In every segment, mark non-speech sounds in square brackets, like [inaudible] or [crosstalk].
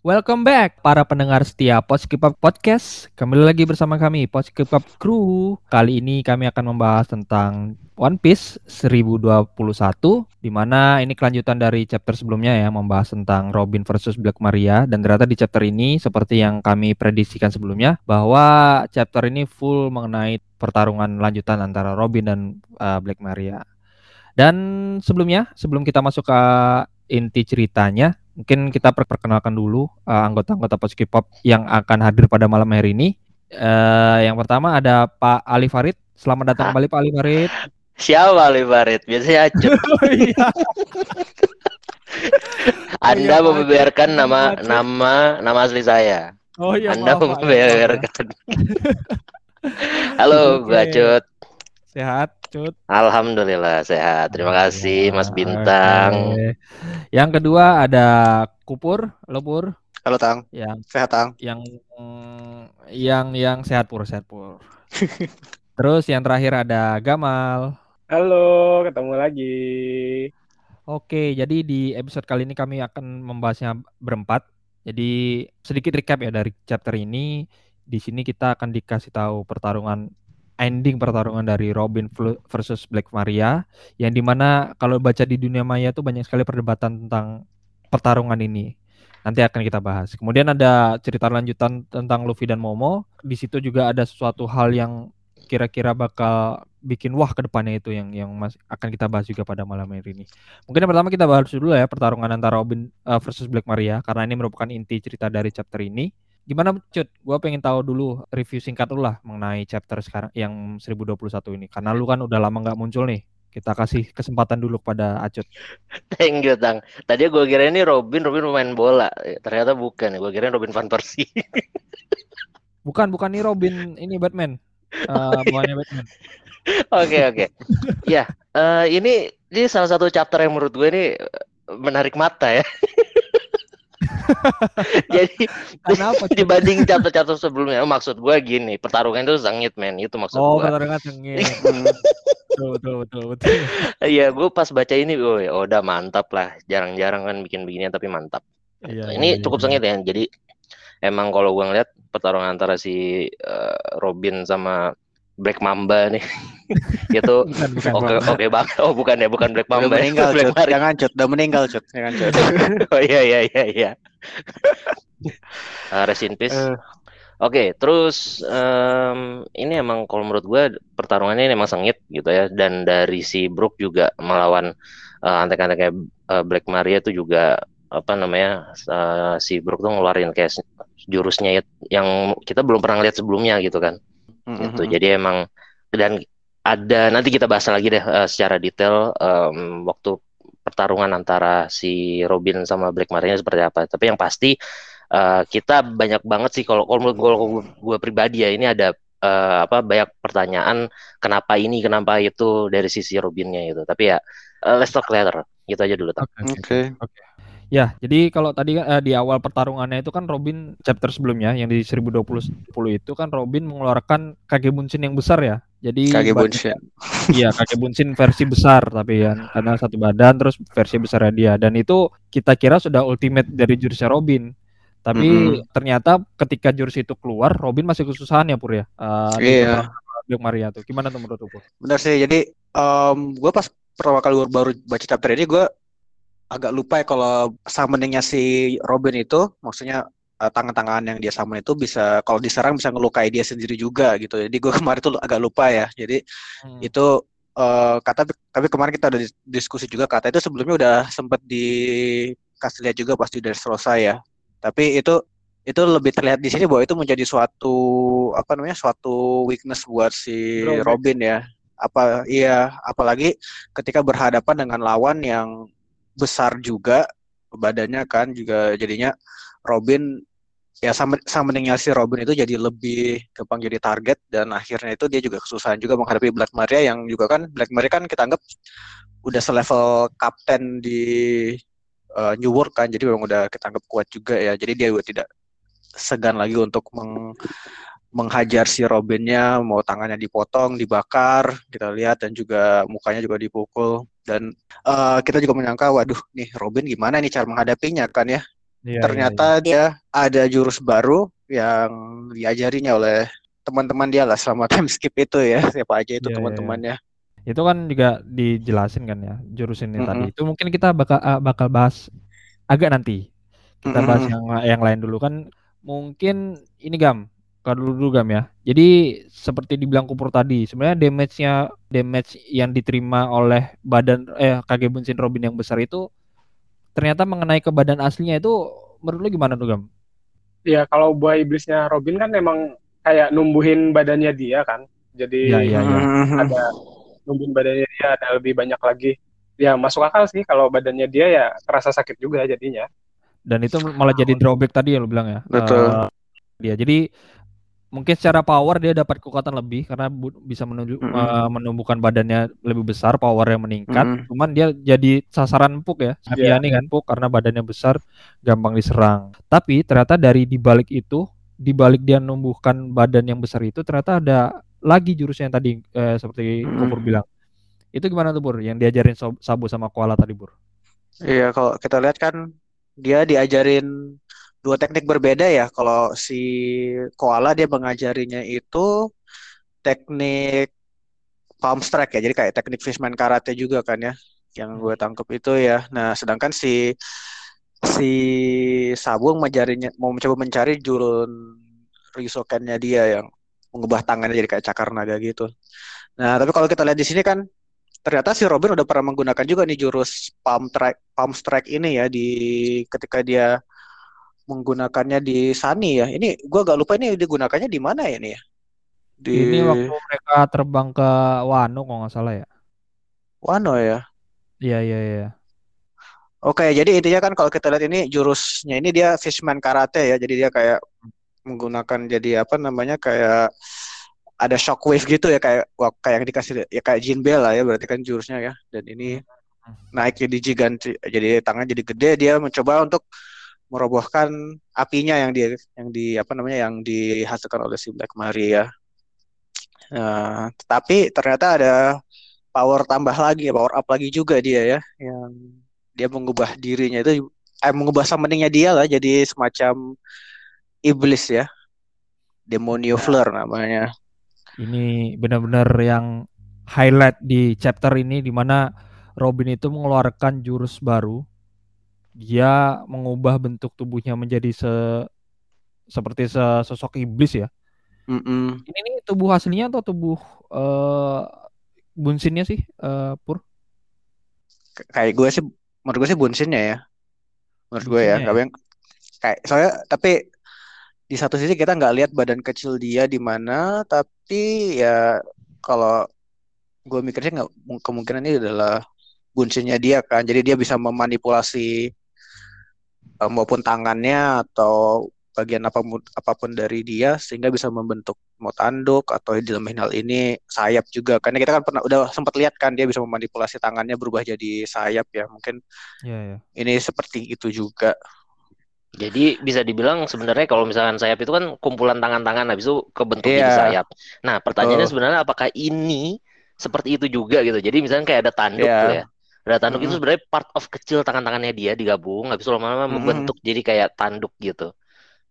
Welcome back para pendengar setia Poskipap Podcast. Kembali lagi bersama kami Poskipap Crew. Kali ini kami akan membahas tentang One Piece 1021 di mana ini kelanjutan dari chapter sebelumnya ya membahas tentang Robin versus Black Maria dan ternyata di chapter ini seperti yang kami prediksikan sebelumnya bahwa chapter ini full mengenai pertarungan lanjutan antara Robin dan uh, Black Maria. Dan sebelumnya, sebelum kita masuk ke inti ceritanya, mungkin kita perkenalkan dulu uh, anggota-anggota Poski Pop yang akan hadir pada malam hari ini. Uh, yang pertama ada Pak Ali Farid. Selamat datang kembali Pak Ali Farid. [laughs] Siapa Ali Farid? Biasanya [laughs] Acut. oh, iya. [laughs] Anda oh, iya, membeberkan nama Acut. nama nama asli saya. Oh iya. Anda membeberkan. Halo, okay. Acut. Sehat, Cut? Alhamdulillah sehat. Terima kasih Mas Bintang. Okay. Yang kedua ada Kupur, halo Pur. Halo Tang. Yang sehat Tang. Yang yang yang sehat Pur, sehat Pur. [laughs] Terus yang terakhir ada Gamal. Halo, ketemu lagi. Oke, jadi di episode kali ini kami akan membahasnya berempat. Jadi sedikit recap ya dari chapter ini. Di sini kita akan dikasih tahu pertarungan ending pertarungan dari Robin versus Black Maria yang di mana kalau baca di dunia maya itu banyak sekali perdebatan tentang pertarungan ini nanti akan kita bahas kemudian ada cerita lanjutan tentang Luffy dan Momo di situ juga ada sesuatu hal yang kira-kira bakal bikin wah ke depannya itu yang yang mas, akan kita bahas juga pada malam hari ini. Mungkin yang pertama kita bahas dulu ya pertarungan antara Robin uh, versus Black Maria karena ini merupakan inti cerita dari chapter ini. Gimana Cut? Gue pengen tahu dulu review singkat lu lah mengenai chapter sekarang yang 1021 ini. Karena lu kan udah lama nggak muncul nih. Kita kasih kesempatan dulu kepada Acut. [laughs] Thank you, Tang. Tadi gue kira ini Robin, Robin main bola. Ternyata bukan. Gue kira Robin Van Persie. [laughs] bukan, bukan nih Robin. Ini Batman. Uh, oh, iya. Batman. [laughs] Oke, oke. Ya, uh, ini ini salah satu chapter yang menurut gue ini menarik mata ya. [laughs] Jadi Kenapa? [laughs] dibanding chapter-chapter sebelumnya, maksud gue gini, pertarungan itu sengit men, itu maksud oh, gue. Oh, pertarungan sengit. [laughs] betul, betul, betul, betul. Iya, gue pas baca ini, gue oh, udah mantap lah. Jarang-jarang kan bikin beginian tapi mantap. Iya, ini iya, cukup iya. sengit ya. Jadi emang kalau gue ngeliat pertarungan antara si uh, Robin sama Black Mamba nih. [laughs] itu oke oke banget. Oh bukan ya, bukan Black Mamba. Udah meninggal, Black cut. Jangan cut, udah meninggal, cut. Jangan cut. [laughs] oh iya iya iya iya. uh, rest in peace. Uh. Oke, okay, terus um, ini emang kalau menurut gue pertarungannya ini emang sengit gitu ya. Dan dari si Brook juga melawan uh, antek-anteknya uh, Black Maria itu juga apa namanya uh, si Brook tuh ngeluarin kayak jurusnya yang kita belum pernah lihat sebelumnya gitu kan mm-hmm. gitu jadi emang dan ada nanti kita bahas lagi deh uh, secara detail um, waktu pertarungan antara si Robin sama Black Maria seperti apa tapi yang pasti uh, kita banyak banget sih kalau kalau menurut gue pribadi ya ini ada uh, apa banyak pertanyaan kenapa ini kenapa itu dari sisi Robinnya itu tapi ya uh, let's talk later gitu aja dulu oke oke okay. okay. Ya, jadi kalau tadi kan eh, di awal pertarungannya itu kan Robin chapter sebelumnya yang di 1020 itu kan Robin mengeluarkan Kage Bunshin yang besar ya. Jadi Kage Bunshin. [laughs] Iya, Kage Bunshin versi besar tapi ya karena satu badan terus versi besar dia dan itu kita kira sudah ultimate dari jurusnya Robin. Tapi mm -hmm. ternyata ketika jurus itu keluar Robin masih kesusahan ya Pur ya. Uh, iya. Black Maria tuh. Gimana tuh menurut Pur? Benar sih. Jadi um, gue pas pertama kali baru baca chapter ini gue agak lupa ya kalau summoningnya si Robin itu maksudnya uh, tangan-tangan yang dia summon itu bisa kalau diserang bisa ngelukai dia sendiri juga gitu. Jadi gue [laughs] kemarin tuh agak lupa ya. Jadi hmm. itu uh, kata tapi kemarin kita udah diskusi juga kata itu sebelumnya udah sempat dikasih lihat juga pasti udah selesai ya. Tapi itu itu lebih terlihat di sini bahwa itu menjadi suatu apa namanya suatu weakness buat si Robin, Robin ya. Apa iya apalagi ketika berhadapan dengan lawan yang besar juga badannya kan juga jadinya Robin ya sama sama si Robin itu jadi lebih gampang jadi target dan akhirnya itu dia juga kesusahan juga menghadapi Black Maria yang juga kan Black Maria kan kita anggap udah selevel kapten di uh, New World kan jadi memang udah kita anggap kuat juga ya. Jadi dia juga tidak segan lagi untuk meng menghajar si Robinnya mau tangannya dipotong dibakar kita lihat dan juga mukanya juga dipukul dan uh, kita juga menyangka waduh nih Robin gimana nih cara menghadapinya kan ya Iya, ternyata dia ada jurus baru yang diajarinya oleh teman-teman dia lah selama [laughs] time skip itu ya siapa aja itu Iya, iya, teman-temannya Itu kan juga dijelasin kan ya jurus ini tadi. Mm-mm. Itu mungkin kita bakal uh, bakal bahas agak nanti. Kita bahas Mm-mm. yang yang lain dulu kan. Mungkin ini Gam, kalau dulu, dulu Gam ya. Jadi seperti dibilang Kupur tadi, sebenarnya damage-nya damage yang diterima oleh badan eh Kage Bunshin Robin yang besar itu ternyata mengenai ke badan aslinya itu menurut lu gimana tuh Gam? Ya kalau buah iblisnya Robin kan emang kayak numbuhin badannya dia kan. Jadi Iya, iya, iya. Mhm. ada numbuhin badannya dia ada lebih banyak lagi. Ya masuk akal sih kalau badannya dia ya kerasa sakit juga jadinya. Dan itu malah jadi drawback tadi ya lu bilang ya. Betul. Eh, dia. Jadi mungkin secara power dia dapat kekuatan lebih karena bu- bisa menunjuk Mm-mm. eh, menumbuhkan badannya lebih besar, powernya meningkat. Mm-mm. Cuman dia jadi sasaran empuk ya. Iya. Iya nih kan empuk karena badannya besar, gampang diserang. Tapi ternyata dari dibalik itu, dibalik dia menumbuhkan badan yang besar itu ternyata ada lagi jurusnya yang tadi eh, seperti Mm-mm. Kupur bilang. Itu gimana tuh Bur? Yang diajarin Sabu sama Koala tadi Bur? Iya, kalau kita lihat kan dia diajarin dua teknik berbeda ya. Kalau si Koala dia mengajarinya itu teknik palm strike ya. Jadi kayak teknik fishman karate juga kan ya. Yang gue tangkap itu ya. Nah, sedangkan si si Sabung ngajarinya mau mencoba mencari jurun Ryusoken-nya dia yang mengubah tangannya jadi kayak cakar naga gitu. Nah, tapi kalau kita lihat di sini kan ternyata si Robin udah pernah menggunakan juga nih jurus palm strike palm strike ini ya di ketika dia menggunakannya di Sunny ya. Ini gua agak lupa ini digunakannya di mana ya nih ya? Di Ini waktu mereka terbang ke Wano kalau nggak salah ya. Wano ya. Iya iya iya. Oke, jadi intinya kan kalau kita lihat ini jurusnya ini dia fishman karate ya. Jadi dia kayak menggunakan jadi apa namanya kayak ada shockwave gitu ya kayak wah, kayak yang dikasih ya kayak Jinbe lah ya berarti kan jurusnya ya. Dan ini naik jadi giganti jadi tangan jadi gede dia mencoba untuk merobohkan apinya yang di yang di apa namanya yang dihasilkan oleh si Black Maria. Nah, tetapi ternyata ada power tambah lagi, power up lagi juga dia ya, yang dia mengubah dirinya itu, eh, mengubah summoningnya dia lah jadi semacam iblis ya, demonio flare namanya. Ini benar-benar yang highlight di chapter ini di mana Robin itu mengeluarkan jurus baru. Dia mengubah bentuk tubuhnya menjadi se seperti sosok iblis ya. Mm-mm. Ini nih tubuh aslinya atau tubuh eh bunsinnya sih, eh, Pur? Kayak gue sih, menurut gue sih bunsinnya ya, menurut gue ya, Gak yang kayak soalnya tapi di satu sisi kita nggak lihat badan kecil dia di mana, tapi ya kalau gue mikirnya nggak kemungkinan ini adalah bunsinnya dia kan, jadi dia bisa memanipulasi eh, maupun tangannya atau bagian apa pun apa pun dari dia sehingga bisa membentuk mau tanduk atau dalam hal ini sayap juga karena kita kan pernah udah sempat lihat kan dia bisa memanipulasi tangannya berubah jadi sayap ya mungkin Iya ya. ini seperti itu juga Jadi bisa dibilang sebenarnya kalau misalkan sayap itu kan kumpulan tangan-tangan habis itu kebentuk jadi Iya. sayap. Nah, pertanyaannya Betul. sebenarnya apakah ini seperti itu juga gitu. Jadi misalnya kayak ada tanduk Iya. tuh ya. Ada tanduk itu Mm-mm. sebenarnya part of kecil tangan-tangannya dia digabung habis itu lama-lama Mm-mm. membentuk jadi kayak tanduk gitu.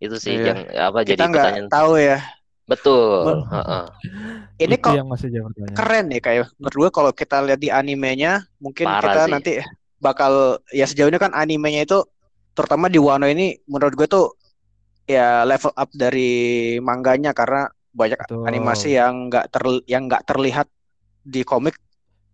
Itu sih Iya. yang apa jadi kita nggak pertanyaan. tahu ya Betul. Heeh. [laughs] ini Itu kok yang masih jadi pertanyaan. keren nih kayak menurut gue kalau kita lihat di animenya mungkin Parah kita sih. nanti bakal ya sejauh ini kan animenya itu terutama di Wano ini menurut gue tuh ya level up dari mangganya karena banyak Betul. animasi yang nggak ter yang nggak terlihat di komik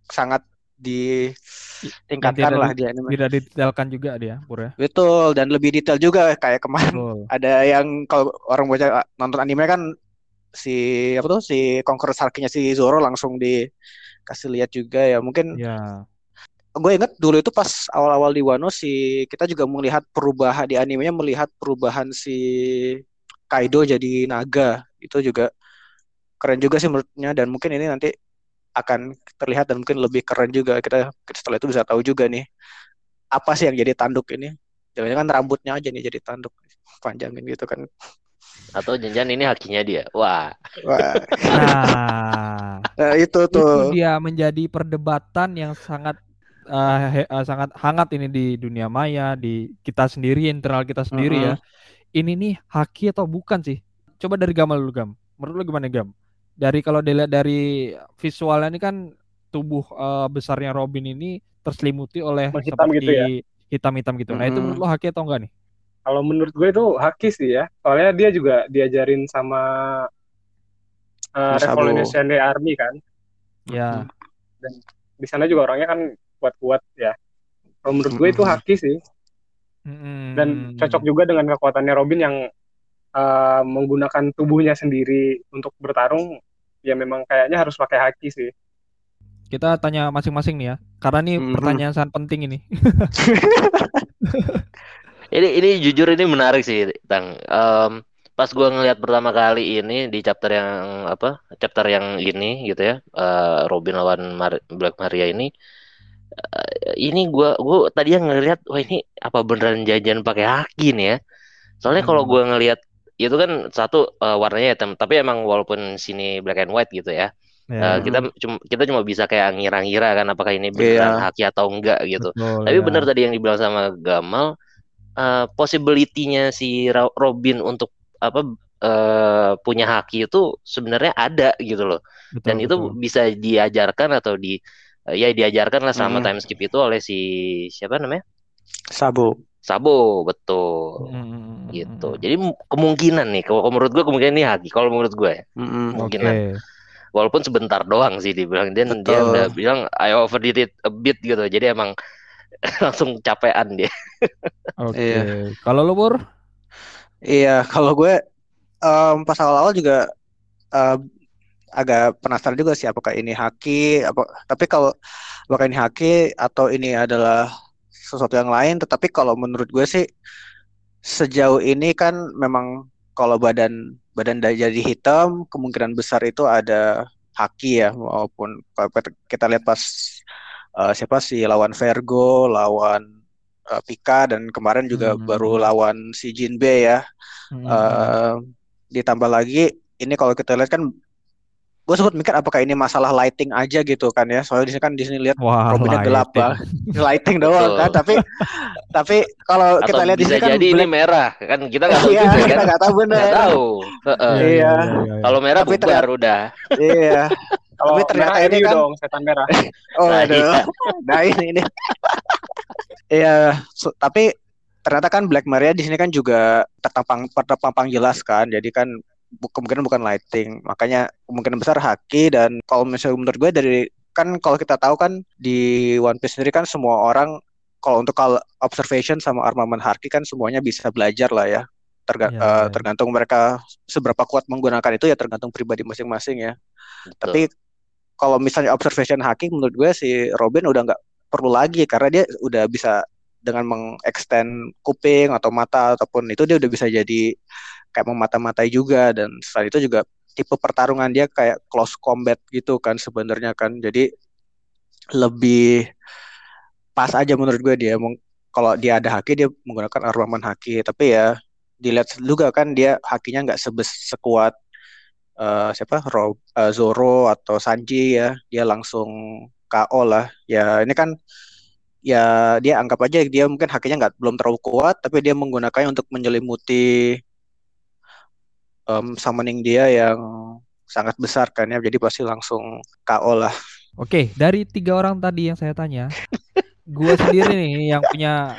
sangat ditingkatkan tidak lah di- anime. Tidak didetailkan juga dia, Pur ya. Betul dan lebih detail juga kayak kemarin Betul. [laughs] ada yang kalau orang baca nonton anime kan si apa tuh si Conqueror Sarkinya si Zoro langsung dikasih lihat juga ya mungkin Ya. gue inget dulu itu pas awal-awal di Wano si kita juga melihat perubahan di animenya melihat perubahan si Kaido jadi naga itu juga keren juga sih menurutnya dan mungkin ini nanti akan terlihat dan mungkin lebih keren juga kita setelah itu bisa tahu juga nih apa sih yang jadi tanduk ini jangan-jangan rambutnya aja nih jadi tanduk panjangin gitu kan Atau jangan ini hakinya dia. Wah. wah Nah, nah, itu itu tuh dia menjadi perdebatan yang sangat uh, he, uh, sangat hangat ini di dunia maya, di kita sendiri internal kita sendiri Mhm. ya. Ini nih haki atau bukan sih? Coba dari Gamal dulu Gam. Menurut lu gimana Gam? Dari kalau dilihat dari visualnya ini kan tubuh uh, besarnya Robin ini terselimuti oleh seperti gitu ya? hitam-hitam gitu. Nah itu menurut lu haki atau enggak nih? Kalau menurut gue itu haki sih ya. Soalnya dia juga diajarin sama uh, Sama Sabo. Revolution Army kan. Ya. Di sana juga orangnya kan kuat-kuat ya. Kalau menurut gue itu haki sih. Mm-mm. Dan cocok juga dengan kekuatannya Robin yang uh, menggunakan tubuhnya sendiri untuk bertarung. Ya memang kayaknya harus pakai haki sih. Kita tanya masing-masing nih ya. Karena ini Mhm. pertanyaan sangat penting ini. [laughs] Ini ini jujur ini menarik sih, Tang. Em, pas gua ngelihat pertama kali ini di chapter yang apa? Chapter yang ini gitu ya. eh, Robin lawan Mar- Black Maria ini eh, ini gua gua tadi yang ngelihat wah ini apa beneran janjian pakai haki nih ya. Soalnya kalau Hmm. gua ngelihat itu kan satu eh, warnanya hitam, tapi emang walaupun sini black and white gitu ya. Ya, eh, kita cuma kita cuma bisa kayak ngira-ngira kan apakah ini beneran Iya. haki atau enggak gitu. betul, Tapi ya. benar tadi yang dibilang sama Gamal, eh possibility-nya si Robin untuk apa eh, punya haki itu sebenarnya ada gitu loh. Betul, Dan itu betul. bisa diajarkan atau di eh, ya diajarkan lah selama Mhm. time skip itu oleh si siapa namanya? Sabo. Sabo, betul. Mm-mm. Gitu. Jadi kemungkinan nih, kalau menurut gue kemungkinan ini haki. Kalau menurut gue ya. Oke. kemungkinan. walaupun sebentar doang sih dibilang dia dia Betul. udah bilang I overdid it a bit gitu. Jadi emang [laughs] langsung capean dia. Oke. Iya. Kalau lu Bur? Iya, kalau gue em, pas awal-awal juga em, agak penasaran juga sih apakah ini haki apa tapi kalau apakah ini haki atau ini adalah sesuatu yang lain tetapi kalau menurut gue sih sejauh ini kan memang kalau badan badan da- jadi hitam kemungkinan besar itu ada haki ya maupun kita- lihat pas eh, siapa sih lawan Vergo lawan eh, Pika dan kemarin juga Hmm. baru lawan si Jinbe ya Mm-mm. Eh, ditambah lagi ini kalau kita lihat kan gue sempat mikir apakah ini masalah lighting aja gitu kan ya soalnya di sini kan di sini lihat Wah, Robinnya gelap lighting. bang [laughs] lighting doang Betul. kan tapi tapi kalau Atau kita lihat di sini kan jadi ini merah kan kita nggak [laughs] tahu iya juga kita kan. nggak tahu bener Nggak tahu. Heeh. Iya. Kalau merah Tapi bubar ternyata- udah. iya [laughs] Kalau Tapi ternyata merah ini kan- dong, setan merah. oh Nah, aduh iya. nah ini ini iya so- tapi ternyata kan Black Maria di sini kan juga tertampang tertampang jelas kan jadi kan kemungkinan bukan lighting makanya kemungkinan besar haki dan kalau misalnya menurut gue dari kan kalau kita tahu kan di One Piece sendiri kan semua orang kalau untuk kalau observation sama armamen haki kan semuanya bisa belajar lah ya Terga- eh, iya. tergantung mereka seberapa kuat menggunakan itu ya tergantung pribadi masing-masing ya Betul. tapi kalau misalnya observation hacking menurut gue si Robin udah nggak perlu lagi karena dia udah bisa dengan mengextend kuping atau mata ataupun itu dia udah bisa jadi kayak memata-matai juga. Dan selain itu juga tipe pertarungan dia kayak close combat gitu kan sebenarnya kan. Jadi lebih pas aja menurut gue dia. Kalau dia ada haki dia menggunakan armamen haki. Tapi ya dilihat juga kan dia hakinya nggak sebes sekuat eh, siapa? Rob, eh, Zoro atau Sanji ya. Dia langsung KO lah. Ya ini kan ya dia anggap aja dia mungkin hakinya nggak belum terlalu kuat tapi dia menggunakannya untuk menyelimuti em, summoning dia yang sangat besar kan ya jadi pasti langsung KO lah Oke, dari tiga orang tadi yang saya tanya, gue sendiri nih yang punya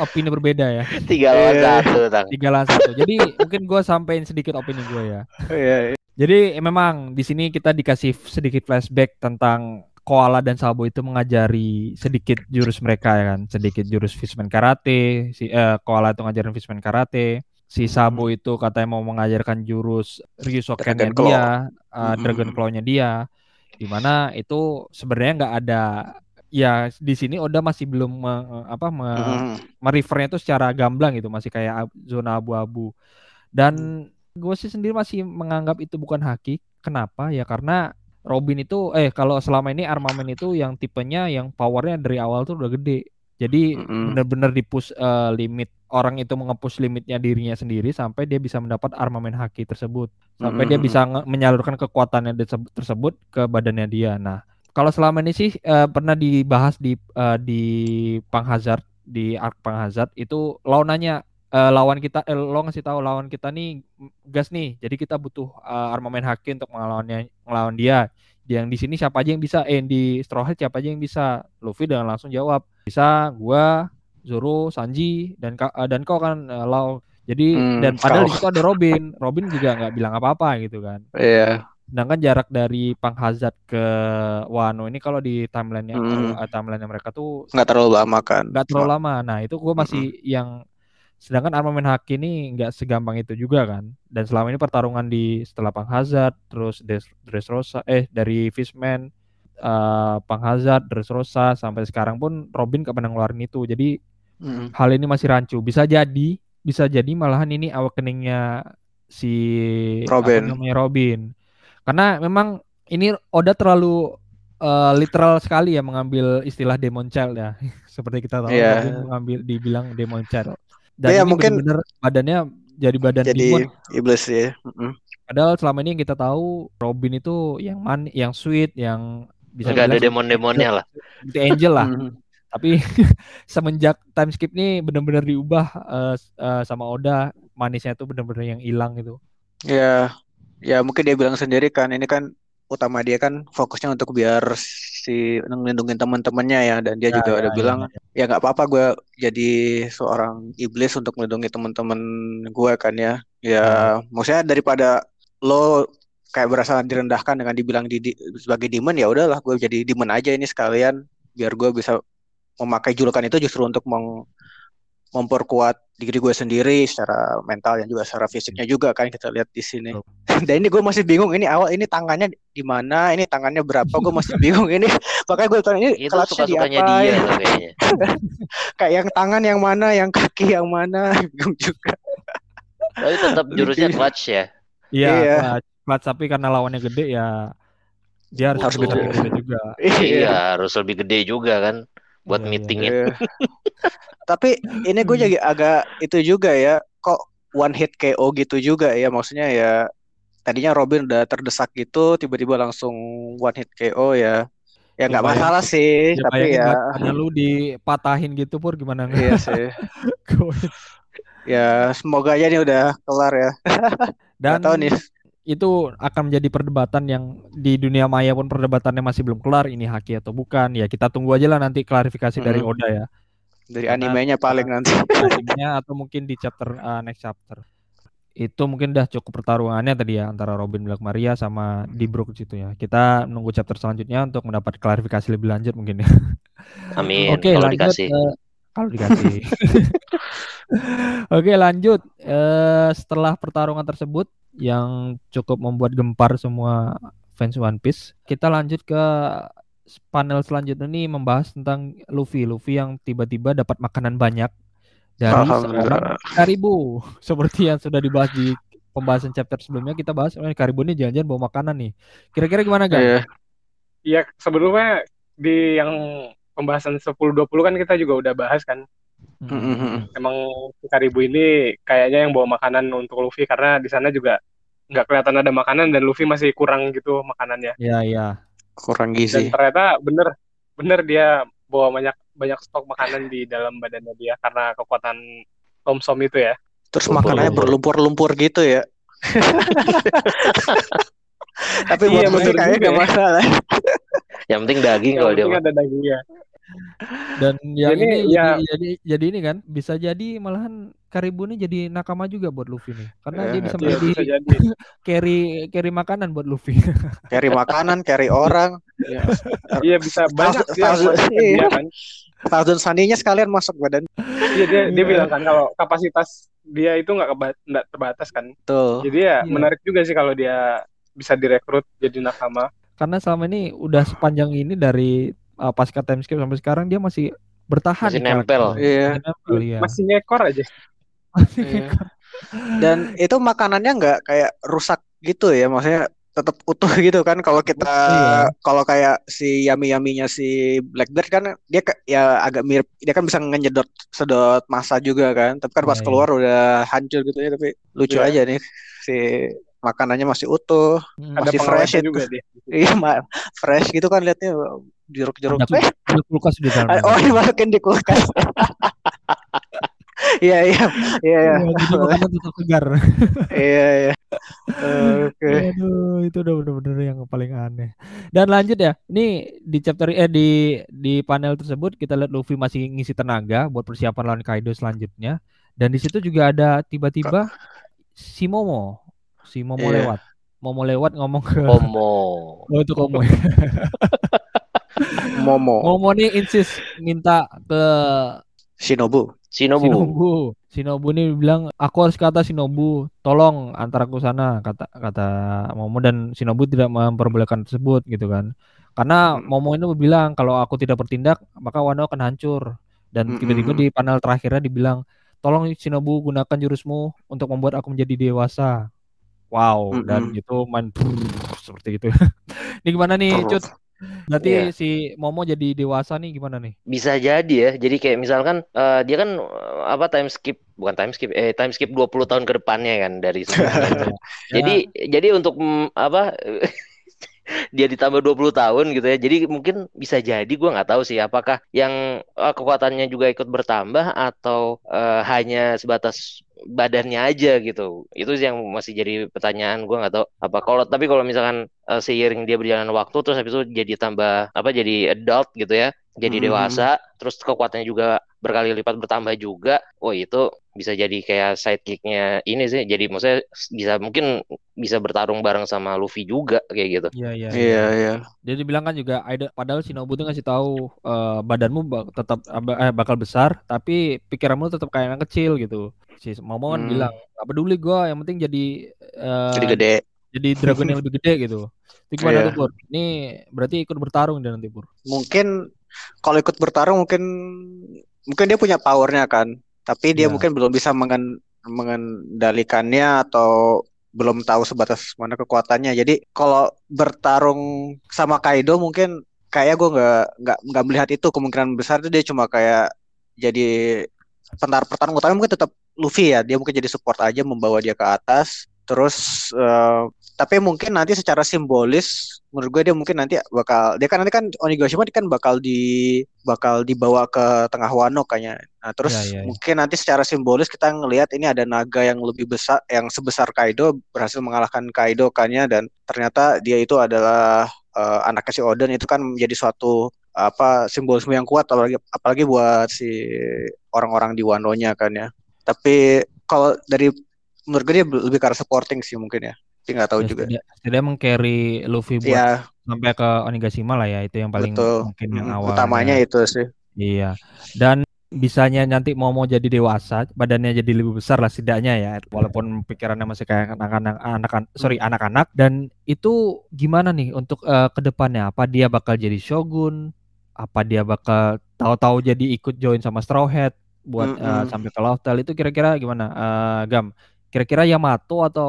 opini berbeda ya. Tiga lawan Iya. satu, Tang. Tiga lawan satu. Jadi mungkin gue sampein sedikit opini gue ya. Iya, Jadi eh, memang di sini kita dikasih sedikit flashback tentang Koala dan Sabo itu mengajari sedikit jurus mereka ya kan, sedikit jurus fishman karate. Si eh, Koala itu ngajarin fishman karate. Si Sabo itu katanya mau mengajarkan jurus Ryusoken-nya dia, Mm-mm. Dragon Claw-nya dia. Di mana itu sebenarnya nggak ada ya di sini Oda masih belum me- apa me- merefernya itu secara gamblang gitu masih kayak ab- zona abu-abu dan gue sih sendiri masih menganggap itu bukan haki kenapa ya karena Robin itu eh kalau selama ini armamen itu yang tipenya yang powernya dari awal tuh udah gede. Jadi Mm-mm. bener-bener di push eh, limit orang itu mengepush limitnya dirinya sendiri sampai dia bisa mendapat armamen haki tersebut. Sampai dia Mm-mm. bisa menyalurkan kekuatannya tersebut ke badannya dia. Nah kalau selama ini sih uh, pernah dibahas di uh, di Pang Hazard di arc Pang Hazard itu lawanannya uh, lawan kita eh, lo ngasih tahu lawan kita nih gas nih. Jadi kita butuh uh, armamen haki untuk melawannya melawan dia. Yang di sini siapa aja yang bisa? Eh di Straw Hat siapa aja yang bisa? Luffy dengan langsung jawab bisa gua Zoro Sanji dan uh, dan kau kan uh, Lau. Jadi hmm, dan padahal di situ ada Robin. Robin juga nggak bilang apa-apa gitu kan. Iya. Yeah. sedangkan jarak dari Pang Hazard ke Wano ini kalau di timelinenya hmm. uh, timeline mereka tuh nggak terlalu lama kan. nggak terlalu lama. Nah itu gua masih hmm. yang Sedangkan armamen haki ini nggak segampang itu juga kan. Dan selama ini pertarungan di setelah Pang Hazard, terus Dressrosa, eh dari Fishman, uh, Pang Hazard, Dressrosa, sampai sekarang pun Robin pernah ngeluarin itu. Jadi mm. hal ini masih rancu. Bisa jadi, bisa jadi malahan ini awakeningnya si Robin. namanya Robin. Karena memang ini Oda terlalu uh, literal sekali ya mengambil istilah demon child ya. [laughs] Seperti kita tahu yeah. mengambil dibilang demon child. Dan ya, mungkin bener -bener badannya jadi badan jadi demon. iblis ya. Mm Padahal selama ini yang kita tahu Robin itu yang man, yang sweet, yang bisa ada demon-demonnya lah. Seperti angel lah. Tapi [laughs] semenjak time skip nih benar-benar diubah uh, uh, sama Oda, manisnya tuh benar-benar yang hilang gitu. Ya, ya mungkin dia bilang sendiri kan ini kan utama dia kan fokusnya untuk biar si ngelindungin teman-temannya ya. Dan dia ya, juga ya, udah ya, bilang ya, ya. Nggak apa-apa gue jadi seorang iblis untuk melindungi teman-teman gue kan ya. Ya hmm. maksudnya daripada lo kayak berasa direndahkan dengan dibilang di, di sebagai demon ya udahlah gue jadi demon aja ini sekalian biar gue bisa memakai julukan itu justru untuk meng memperkuat diri gue sendiri secara mental dan juga secara fisiknya juga kan kita lihat di sini. [laughs] Dan ini gue masih bingung ini awal ini tangannya di mana, ini tangannya berapa, gue masih [laughs] bingung ini. [laughs] Makanya gue tanya ini kelasnya di apa? Dia ya? Kayak yang tangan yang mana, yang kaki yang mana, bingung juga. Tapi tetap jurusnya clutch ya. Iya, iya. Clutch. clutch tapi karena lawannya gede ya dia harus, harus gede. gede juga. Iya, harus lebih gede juga kan buat iya, meetingnya. Iya. [laughs] Tapi ini gue jadi agak itu juga ya, kok one hit KO gitu juga ya, maksudnya ya tadinya Robin udah terdesak gitu, tiba-tiba langsung one hit KO ya. Ya nggak masalah sih, ya, tapi ya. Ada lu dipatahin gitu pur gimana nggak? Iya sih. [laughs] ya semoga aja nih udah kelar ya. Dan tahu nih itu akan menjadi perdebatan yang di dunia maya pun perdebatannya masih belum kelar ini haki atau bukan. Ya kita tunggu aja lah nanti klarifikasi hmm. dari Oda ya. Dari Karena, animenya paling nanti. [laughs] animenya atau mungkin di chapter uh, next chapter. Itu mungkin udah cukup pertarungannya tadi ya antara Robin Black Maria sama di Brook situ ya. Kita nunggu chapter selanjutnya untuk mendapat klarifikasi lebih lanjut mungkin ya. Amin. Oke lanjut dikasih. Uh, kalau dikasih. [laughs] [laughs] Oke lanjut. Uh, setelah pertarungan tersebut yang cukup membuat gempar semua fans One Piece. Kita lanjut ke panel selanjutnya nih membahas tentang Luffy. Luffy yang tiba-tiba dapat makanan banyak dari seorang Karibu. [laughs] Seperti yang sudah dibahas di pembahasan chapter sebelumnya kita bahas oh, Karibu ini jangan-jangan bawa makanan nih. Kira-kira gimana guys? Iya, yeah. sebelumnya di yang pembahasan 10-20 kan kita juga udah bahas kan Mm-hmm. Emang Karibu ini kayaknya yang bawa makanan untuk Luffy karena di sana juga nggak kelihatan ada makanan dan Luffy masih kurang gitu makanannya. Iya iya. Kurang gizi. Dan ternyata bener bener dia bawa banyak banyak stok makanan di dalam badannya dia karena kekuatan Tom Som itu ya. Terus lumpur, makanannya berlumpur-lumpur gitu ya. [laughs] Tapi buat iya, Luffy kayaknya nggak ya. masalah. Yang penting daging kalau dia. ada dagingnya. Dan yang jadi, ini ya, jadi, jadi ini kan bisa jadi malahan Karibu ini jadi nakama juga buat Luffy nih. Karena ya, dia bisa menjadi ya, [laughs] carry carry makanan buat Luffy. [laughs] carry makanan, carry orang. Iya, ya, bisa banyak thousand, iya. kan. Thousand sandinya sekalian masuk badan. Iya dia dia bilang kan kalau kapasitas dia itu nggak nggak terbatas kan. Tuh. Jadi ya, ya menarik juga sih kalau dia bisa direkrut jadi nakama. Karena selama ini udah sepanjang ini dari uh, pasca time skip sampai sekarang dia masih bertahan masih nempel. Iya. Masih, nempel, iya. masih ngekor aja. iya. Dan itu makanannya nggak kayak rusak gitu ya, maksudnya tetap utuh gitu kan kalau kita iya. kalau kayak si yami yaminya si Blackbird kan dia ya agak mirip dia kan bisa ngedot sedot masa juga kan tapi kan pas iya, iya. keluar iya. udah hancur gitu ya tapi lucu iya. aja nih si makanannya masih utuh, Hmm. Ada masih fresh pengawetnya itu. juga dia. [laughs] Iya, fresh gitu kan liatnya jeruk-jeruk. Eh, ada kulkas di dalamnya. oh dimasukin di kulkas. [laughs] Iya iya iya iya Iya, jadi makanan [laughs] tetap segar. iya iya. [laughs] Oke. Aduh, itu udah bener-bener yang paling aneh. Dan lanjut ya, ini di chapter eh di di panel tersebut kita lihat Luffy masih ngisi tenaga buat persiapan lawan Kaido selanjutnya. Dan di situ juga ada tiba-tiba si Momo, si Momo Iya. lewat. Momo lewat ngomong ke Homo. Oh itu Komo. Momo Momo nih insist minta ke Shinobu. Shinobu. Shinobu. Shinobu nih bilang aku harus kata Shinobu, tolong antar aku sana kata kata Momo dan Shinobu tidak memperbolehkan tersebut gitu kan. Karena Mm. Momo ini bilang kalau aku tidak bertindak maka Wano akan hancur. Dan tiba-tiba di panel terakhirnya dibilang tolong Shinobu gunakan jurusmu untuk membuat aku menjadi dewasa. Wow, dan Mm-mm. itu main brrrr, seperti itu. [laughs] ini gimana nih. Cut? Berarti Iya. si Momo jadi dewasa nih gimana nih? Bisa jadi ya. Jadi kayak misalkan eh, dia kan eh, apa time skip bukan time skip eh time skip 20 tahun ke depannya kan dari [laughs] sebelumnya. Ya, Jadi jadi untuk mm, apa [laughs] dia ditambah 20 tahun gitu ya. Jadi mungkin bisa jadi gua nggak tahu sih apakah yang eh, kekuatannya juga ikut bertambah atau eh, hanya sebatas badannya aja gitu. Itu sih yang masih jadi pertanyaan gua nggak tahu apa kalau tapi kalau misalkan eh, seiring dia berjalan waktu terus habis itu jadi tambah apa jadi adult gitu ya. Jadi Mhm. dewasa, terus kekuatannya juga berkali lipat bertambah juga. Oh itu bisa jadi kayak sidekicknya ini sih. Jadi maksudnya bisa mungkin bisa bertarung bareng sama Luffy juga kayak gitu. Iya, iya, Iya iya. Dia dibilang kan juga ada padahal Shinobu tuh ngasih tahu eh, badanmu bak- tetap eh, bakal besar tapi pikiranmu tetap kayak anak kecil gitu. Si Momo kan Hmm. bilang gak peduli gua yang penting jadi eh, Jadi gede. jadi dragon yang lebih gede gitu. Itu gimana Iya. tuh Pur? Ini berarti ikut bertarung dia nanti Pur. Mungkin kalau ikut bertarung mungkin mungkin dia punya powernya kan. Tapi dia Iya. mungkin belum bisa mengen- mengendalikannya atau belum tahu sebatas mana kekuatannya. Jadi kalau bertarung sama Kaido mungkin kayak gue nggak nggak nggak melihat itu kemungkinan besar itu dia cuma kayak jadi pentar pertarung utama mungkin tetap Luffy ya. Dia mungkin jadi support aja membawa dia ke atas. Terus eh, tapi mungkin nanti secara simbolis menurut gue dia mungkin nanti bakal dia kan nanti kan Onigashima dia kan bakal di bakal dibawa ke tengah Wano kayaknya. Nah, terus Iya, iya, iya. mungkin nanti secara simbolis kita ngelihat ini ada naga yang lebih besar yang sebesar Kaido berhasil mengalahkan Kaido kayaknya dan ternyata dia itu adalah eh, anaknya si Oden itu kan menjadi suatu apa simbolisme yang kuat apalagi apalagi buat si orang-orang di Wano-nya kan ya. Tapi kalau dari menurut gue dia lebih ke arah supporting sih mungkin ya. Tapi nggak tahu Ya, juga. setidaknya meng-carry Luffy buat Iya, sampai ke Onigashima lah ya itu yang paling betul. mungkin yang Mm, awal. Utamanya itu sih. Iya. Dan bisanya nanti Momo jadi dewasa, badannya jadi lebih besar lah setidaknya ya, walaupun pikirannya masih kayak anak-anak anak sorry Hmm. anak-anak dan itu gimana nih untuk eh, ke depannya? Apa dia bakal jadi shogun? Apa dia bakal tahu-tahu jadi ikut join sama Straw Hat buat eh, Mm-mm. sampai ke Loftel itu kira-kira gimana? Eh, Gam, kira-kira Yamato atau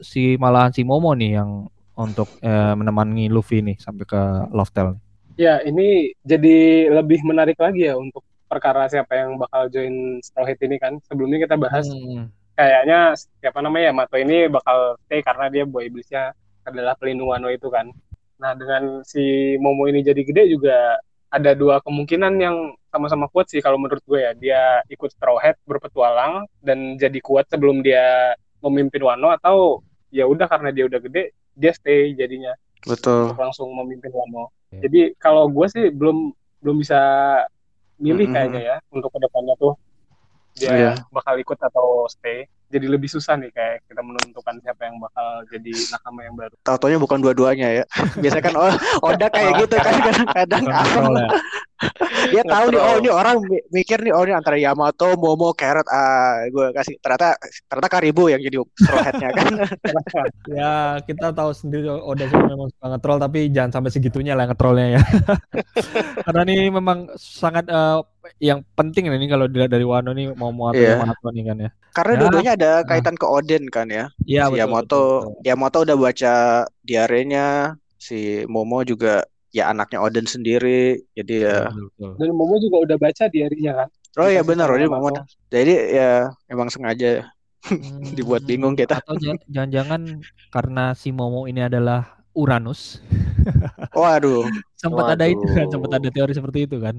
si malahan si Momo nih yang untuk eh, menemani Luffy nih sampai ke Loftel? Ya, ini jadi lebih menarik lagi ya untuk perkara siapa yang bakal join Straw Hat ini kan. Sebelumnya kita bahas Hmm. kayaknya siapa namanya Yamato ini bakal stay karena dia buah iblisnya adalah pelindung Wano itu kan. Nah, dengan si Momo ini jadi gede juga ada dua kemungkinan yang sama-sama kuat sih kalau menurut gue ya. Dia ikut Straw Hat berpetualang dan jadi kuat sebelum dia memimpin Wano atau ya udah karena dia udah gede dia stay jadinya Betul. langsung memimpin Wano. Oke. Jadi kalau gue sih belum belum bisa milih Mm-mm. kayaknya ya untuk ke depannya tuh dia Iya. bakal ikut atau stay. Jadi lebih susah nih kayak kita menentukan siapa yang bakal jadi nakama yang baru. Tahu-taunya bukan dua-duanya ya. Biasanya kan oh, [laughs] Oda kayak gitu kan kadang-kadang ya. [laughs] dia tahu nih oh ini orang mi- mikir nih oh ini antara Yamato, Momo, Carrot ah gue kasih ternyata ternyata Karibu yang jadi straw hat-nya kan. [laughs] Ya, kita tahu sendiri Oda sih memang suka ngetrol tapi jangan sampai segitunya lah ngetrolnya ya. Karena ini memang sangat eh, yang penting ini kalau dilihat dari Wano nih mau mau atau. Yamato nih kan ya. Karena Ya. dua-duanya ada kaitan ke Odin kan ya. Iya si betul, Yamato betul, betul. Yamato udah baca diarenya, si Momo juga ya anaknya Odin sendiri. Jadi ya Betul, betul. Dan Momo juga udah baca diarinya kan. Oh iya benar, Odin. Momo. Jadi ya emang sengaja Hmm, [laughs] Dibuat bingung kita. Atau jangan-jangan karena si Momo ini adalah Uranus. [laughs] Waduh. sempat ada itu kan, sempat ada teori seperti itu kan.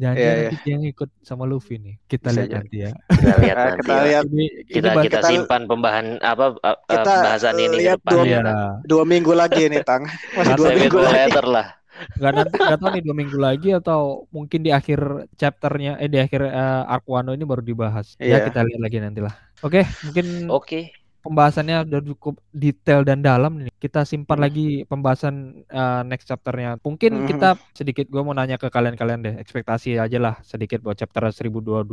Jangan yeah, nanti yeah. yang ikut sama Luffy nih. Kita Bisa lihat nanti ya. Kita lihat [laughs] nanti. kita ya. lihat. Ini, kita ini kita, kita simpan pembahan apa uh, kita bahasan ini lihat depan. Dua, ya. dua minggu lagi nih, Tang. Masih dua minggu lagi. lah. Gak nanti gak tahu nih dua minggu lagi atau mungkin di akhir chapternya eh di akhir uh, arc Wano ini baru dibahas. Yeah. Ya iya. kita lihat lagi nantilah. Oke, okay, mungkin Oke. Okay pembahasannya udah cukup detail dan dalam nih. Kita simpan hmm. lagi pembahasan uh, next chapternya. Mungkin hmm. kita sedikit gue mau nanya ke kalian-kalian deh, ekspektasi aja lah sedikit buat chapter 1022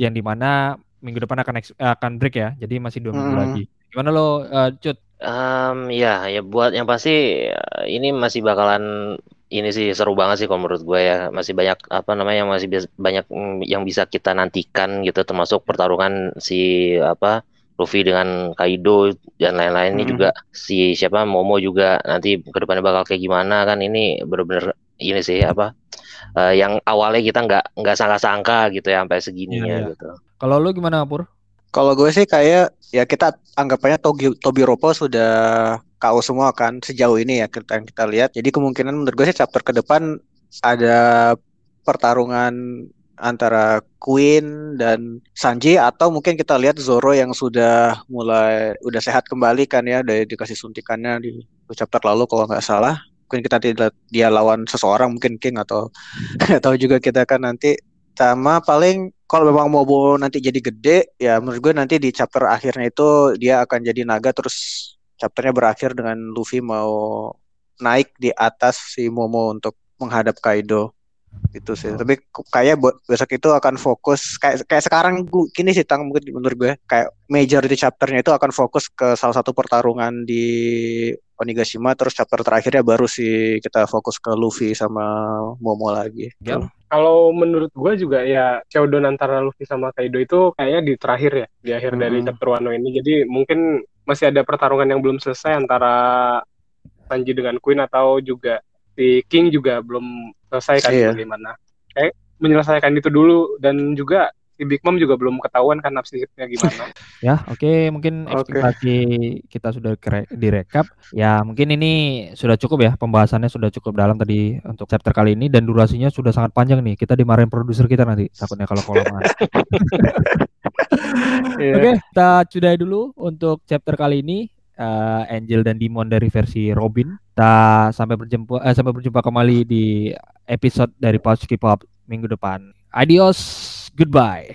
yang di mana minggu depan akan akan break ya. Jadi masih dua minggu hmm. lagi. Gimana lo, uh, Cut? Um, ya, ya buat yang pasti uh, ini masih bakalan ini sih seru banget sih kalau menurut gue ya masih banyak apa namanya masih banyak mm, yang bisa kita nantikan gitu termasuk pertarungan si apa Luffy dengan Kaido dan lain-lain ini hmm. juga si siapa Momo juga nanti ke depannya bakal kayak gimana kan ini bener-bener ini sih apa uh, yang awalnya kita nggak nggak sangka-sangka gitu ya sampai segininya yeah, yeah. gitu. Kalau lu gimana Pur? Kalau gue sih kayak ya kita anggapannya Togi, Tobi Ropo sudah KO semua kan sejauh ini ya kita yang kita lihat. Jadi kemungkinan menurut gue sih chapter ke depan ada pertarungan antara Queen dan Sanji atau mungkin kita lihat Zoro yang sudah mulai udah sehat kembali kan ya dari dikasih suntikannya di chapter lalu kalau nggak salah. Mungkin kita tidak dia lawan seseorang mungkin King atau [laughs] atau juga kita kan nanti. Sama paling kalau memang mau nanti jadi gede ya menurut gue nanti di chapter akhirnya itu dia akan jadi naga terus chapternya berakhir dengan Luffy mau naik di atas si Momo untuk menghadap Kaido itu sih. Oh. Tapi kayak buat besok itu akan fokus kayak kayak sekarang gue kini sih tang mungkin menurut gue kayak majority chapternya itu akan fokus ke salah satu pertarungan di Onigashima terus chapter terakhirnya baru sih kita fokus ke Luffy sama Momo lagi. Ya. Kalau menurut gue juga ya showdown antara Luffy sama Kaido itu kayaknya di terakhir ya, di akhir hmm. dari chapter Wano ini. Jadi mungkin masih ada pertarungan yang belum selesai antara Sanji dengan Queen atau juga si King juga belum selesai kan iya. bagaimana kayak menyelesaikan itu dulu dan juga si Big Mom juga belum ketahuan kan nafsirnya gimana. [laughs] ya, oke, okay. mungkin ekspektasi okay. kita sudah direkap. Ya, mungkin ini sudah cukup ya pembahasannya sudah cukup dalam tadi untuk chapter kali ini dan durasinya sudah sangat panjang nih. Kita dimarahin produser kita nanti takutnya kalau kelamaan. [laughs] yeah. Oke, okay, kita sudah dulu untuk chapter kali ini uh, Angel dan Demon dari versi Robin. Kita sampai berjumpa uh, sampai berjumpa kembali di episode dari K-pop minggu depan. Adios, goodbye.